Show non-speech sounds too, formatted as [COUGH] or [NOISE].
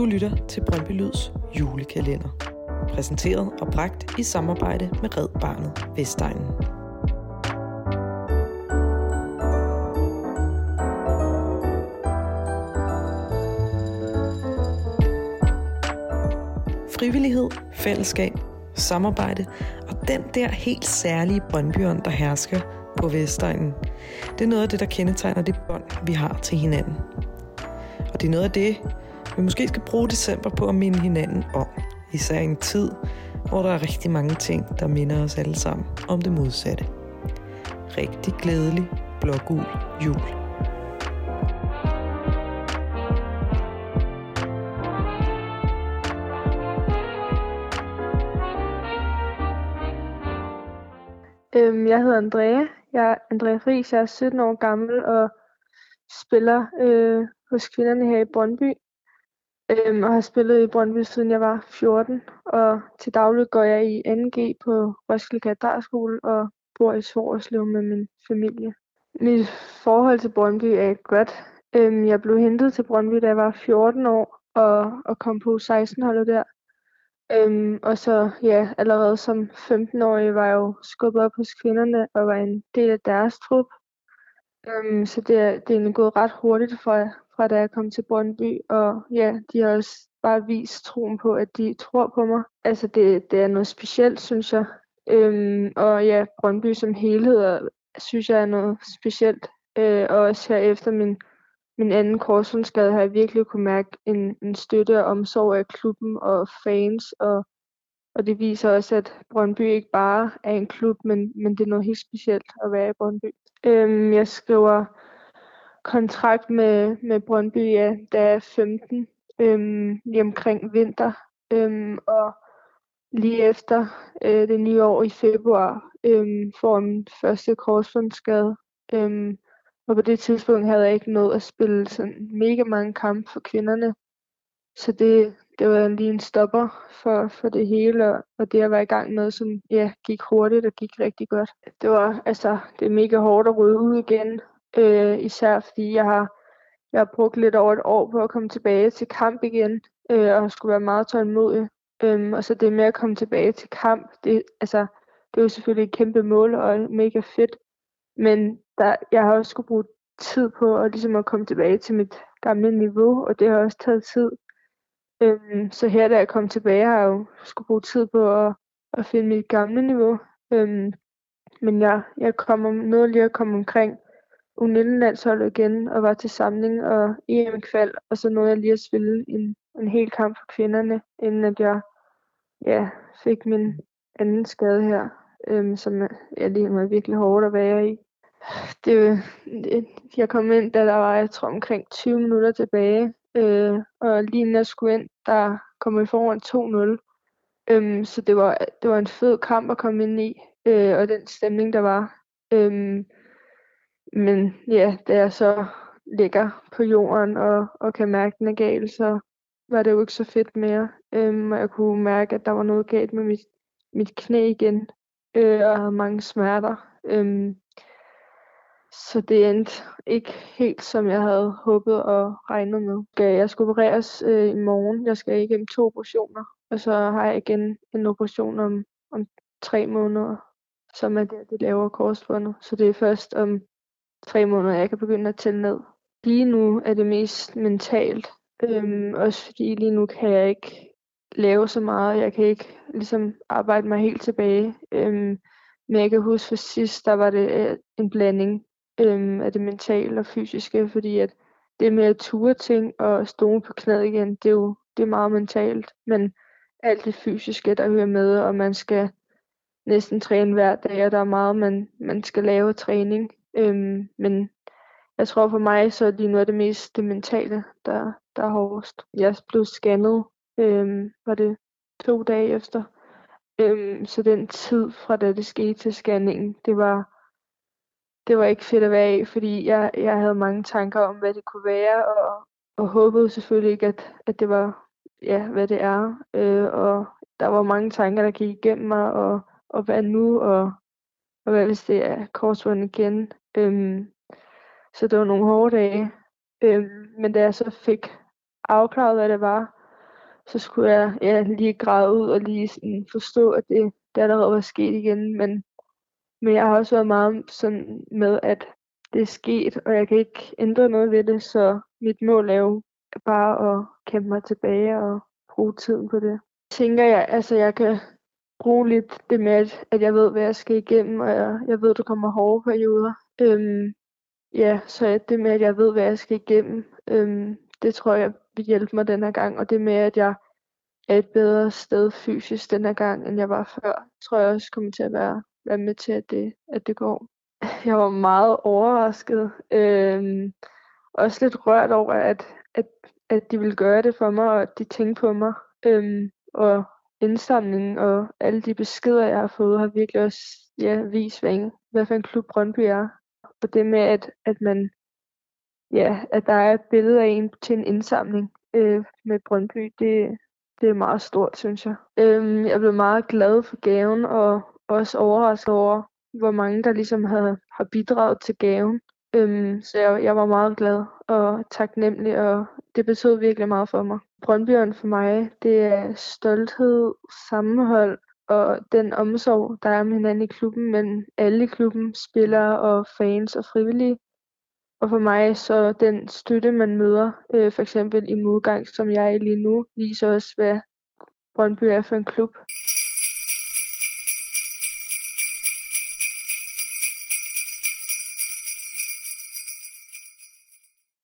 Du lytter til Brøndby Lyds julekalender. Præsenteret og bragt i samarbejde med Red Barnet Vestegnen. Frivillighed, fællesskab, samarbejde og den der helt særlige Brøndbyånd, der hersker på Vestegnen. Det er noget af det, der kendetegner det bånd, vi har til hinanden. Og det er noget af det, vi måske skal bruge december på at minde hinanden om. Især i en tid, hvor der er rigtig mange ting, der minder os alle sammen om det modsatte. Rigtig glædelig blågul jul. Øhm, jeg hedder Andrea. Jeg er Andrea Friis. Jeg er 17 år gammel og spiller øh, hos kvinderne her i Brøndby. Øhm, og har spillet i Brøndby siden jeg var 14. Og til daglig går jeg i 2G på Roskilde Katedralskole og bor i Svorslev med min familie. Mit forhold til Brøndby er godt. Øhm, jeg blev hentet til Brøndby, da jeg var 14 år og, og kom på 16-holdet der. Øhm, og så ja, allerede som 15-årig var jeg jo skubbet op hos kvinderne og var en del af deres trup. Øhm, så det er, det er egentlig gået ret hurtigt fra, fra da jeg kom til Brøndby, og ja, de har også bare vist troen på, at de tror på mig. Altså det, det er noget specielt, synes jeg. Øhm, og ja, Brøndby som helhed synes jeg er noget specielt. Øh, og også her efter min min anden korsbåndsskade har jeg virkelig kunne mærke en, en støtte og omsorg af klubben og fans, og, og det viser også, at Brøndby ikke bare er en klub, men, men det er noget helt specielt at være i Brøndby. Øhm, jeg skriver kontrakt med, med Brøndby, ja, da jeg er 15, øhm, lige omkring vinter, øhm, og lige efter øh, det nye år i februar øhm, får min første korsbåndsskade. Øhm, og på det tidspunkt havde jeg ikke nået at spille sådan mega mange kampe for kvinderne. Så det, det var lige en stopper for, for det hele, og, og det jeg var i gang med, som ja, gik hurtigt og gik rigtig godt. Det var altså, det er mega hårdt at rydde ud igen, øh, især fordi jeg har, jeg har brugt lidt over et år på at komme tilbage til kamp igen, øh, og skulle være meget tålmodig. Øhm, og så det med at komme tilbage til kamp, det, altså, det er jo selvfølgelig et kæmpe mål og mega fedt. Men der, jeg har også skulle bruge tid på at, ligesom at komme tilbage til mit gamle niveau, og det har også taget tid. Øhm, så her, da jeg kom tilbage, har jeg jo skulle bruge tid på at, at finde mit gamle niveau. Øhm, men jeg, jeg kom nåede lige at komme omkring U19-landsholdet igen, og var til samling og EM-kval, og så nåede jeg lige at spille en, en hel kamp for kvinderne, inden at jeg ja, fik min anden skade her, øhm, som ja, lige var virkelig hårdt at være i det, det, jeg kom ind, da der var, jeg tror, omkring 20 minutter tilbage. Øh, og Lina skulle ind, der kom i foran 2-0. Øhm, så det var, det var en fed kamp at komme ind i, øh, og den stemning, der var. Øhm, men ja, da jeg så ligger på jorden og, og kan mærke, at den er gal, så var det jo ikke så fedt mere. Øhm, og jeg kunne mærke, at der var noget galt med mit, mit knæ igen, øh, og havde mange smerter. Øhm, så det endte ikke helt, som jeg havde håbet og regnet med. Jeg skal opereres øh, i morgen. Jeg skal igennem to operationer. Og så har jeg igen en operation om, om tre måneder, som er der, de laver korsbåndet. Så det er først om tre måneder, jeg kan begynde at tælle ned. Lige nu er det mest mentalt. Øhm, også fordi lige nu kan jeg ikke lave så meget. Jeg kan ikke ligesom arbejde mig helt tilbage. Øhm, men jeg kan huske for sidst, der var det øh, en blanding øhm, af det mentale og fysiske, fordi at det med at ture ting og stå på knæet igen, det er jo det er meget mentalt, men alt det fysiske, der hører med, og man skal næsten træne hver dag, og der er meget, man, man skal lave træning. Øhm, men jeg tror for mig, så er det noget af det mest det mentale, der, der er hårdest. Jeg blev scannet, øhm, var det to dage efter. Øhm, så den tid fra da det skete til scanningen, det var det var ikke fedt at være af, fordi jeg, jeg havde mange tanker om, hvad det kunne være, og, og håbede selvfølgelig ikke, at, at det var, ja, hvad det er. Øh, og der var mange tanker, der gik igennem mig, og, og hvad nu, og, og hvad hvis det er korsvånd igen. Øhm, så det var nogle hårde dage. Øhm, men da jeg så fik afklaret, hvad det var, så skulle jeg ja, lige græde ud og lige sådan forstå, at det, det allerede var sket igen. Men, men jeg har også været meget sådan med, at det er sket, og jeg kan ikke ændre noget ved det, så mit mål er jo bare at kæmpe mig tilbage og bruge tiden på det. Tænker jeg, altså jeg kan bruge lidt det med, at, at jeg ved, hvad jeg skal igennem, og jeg, jeg ved, der kommer hårde perioder. Øhm, ja, så det med, at jeg ved, hvad jeg skal igennem, øhm, det tror jeg vil hjælpe mig den her gang. Og det med, at jeg er et bedre sted fysisk den her gang, end jeg var før, tror jeg også kommer til at være, være med til, at det, at det går. [LAUGHS] Jeg var meget overrasket. Øhm, også lidt rørt over, at, at, at de ville gøre det for mig, og at de tænkte på mig. Øhm, og indsamlingen og alle de beskeder, jeg har fået, har virkelig også ja, vist, hvad, hvad for en klub Brøndby er. Og det med, at, at man ja, at der er et billede af en til en indsamling øh, med Brøndby, det, det er meget stort, synes jeg. Øhm, jeg blev meget glad for gaven, og også overrasket over, hvor mange der ligesom havde, har bidraget til gaven. Øhm, så jeg, jeg var meget glad og taknemmelig, og det betød virkelig meget for mig. Brøndbyen for mig, det er stolthed, sammenhold og den omsorg, der er med hinanden i klubben, men alle i klubben, spillere og fans og frivillige. Og for mig så den støtte, man møder, øh, for eksempel i modgang, som jeg er lige nu, viser også, hvad Brøndby er for en klub.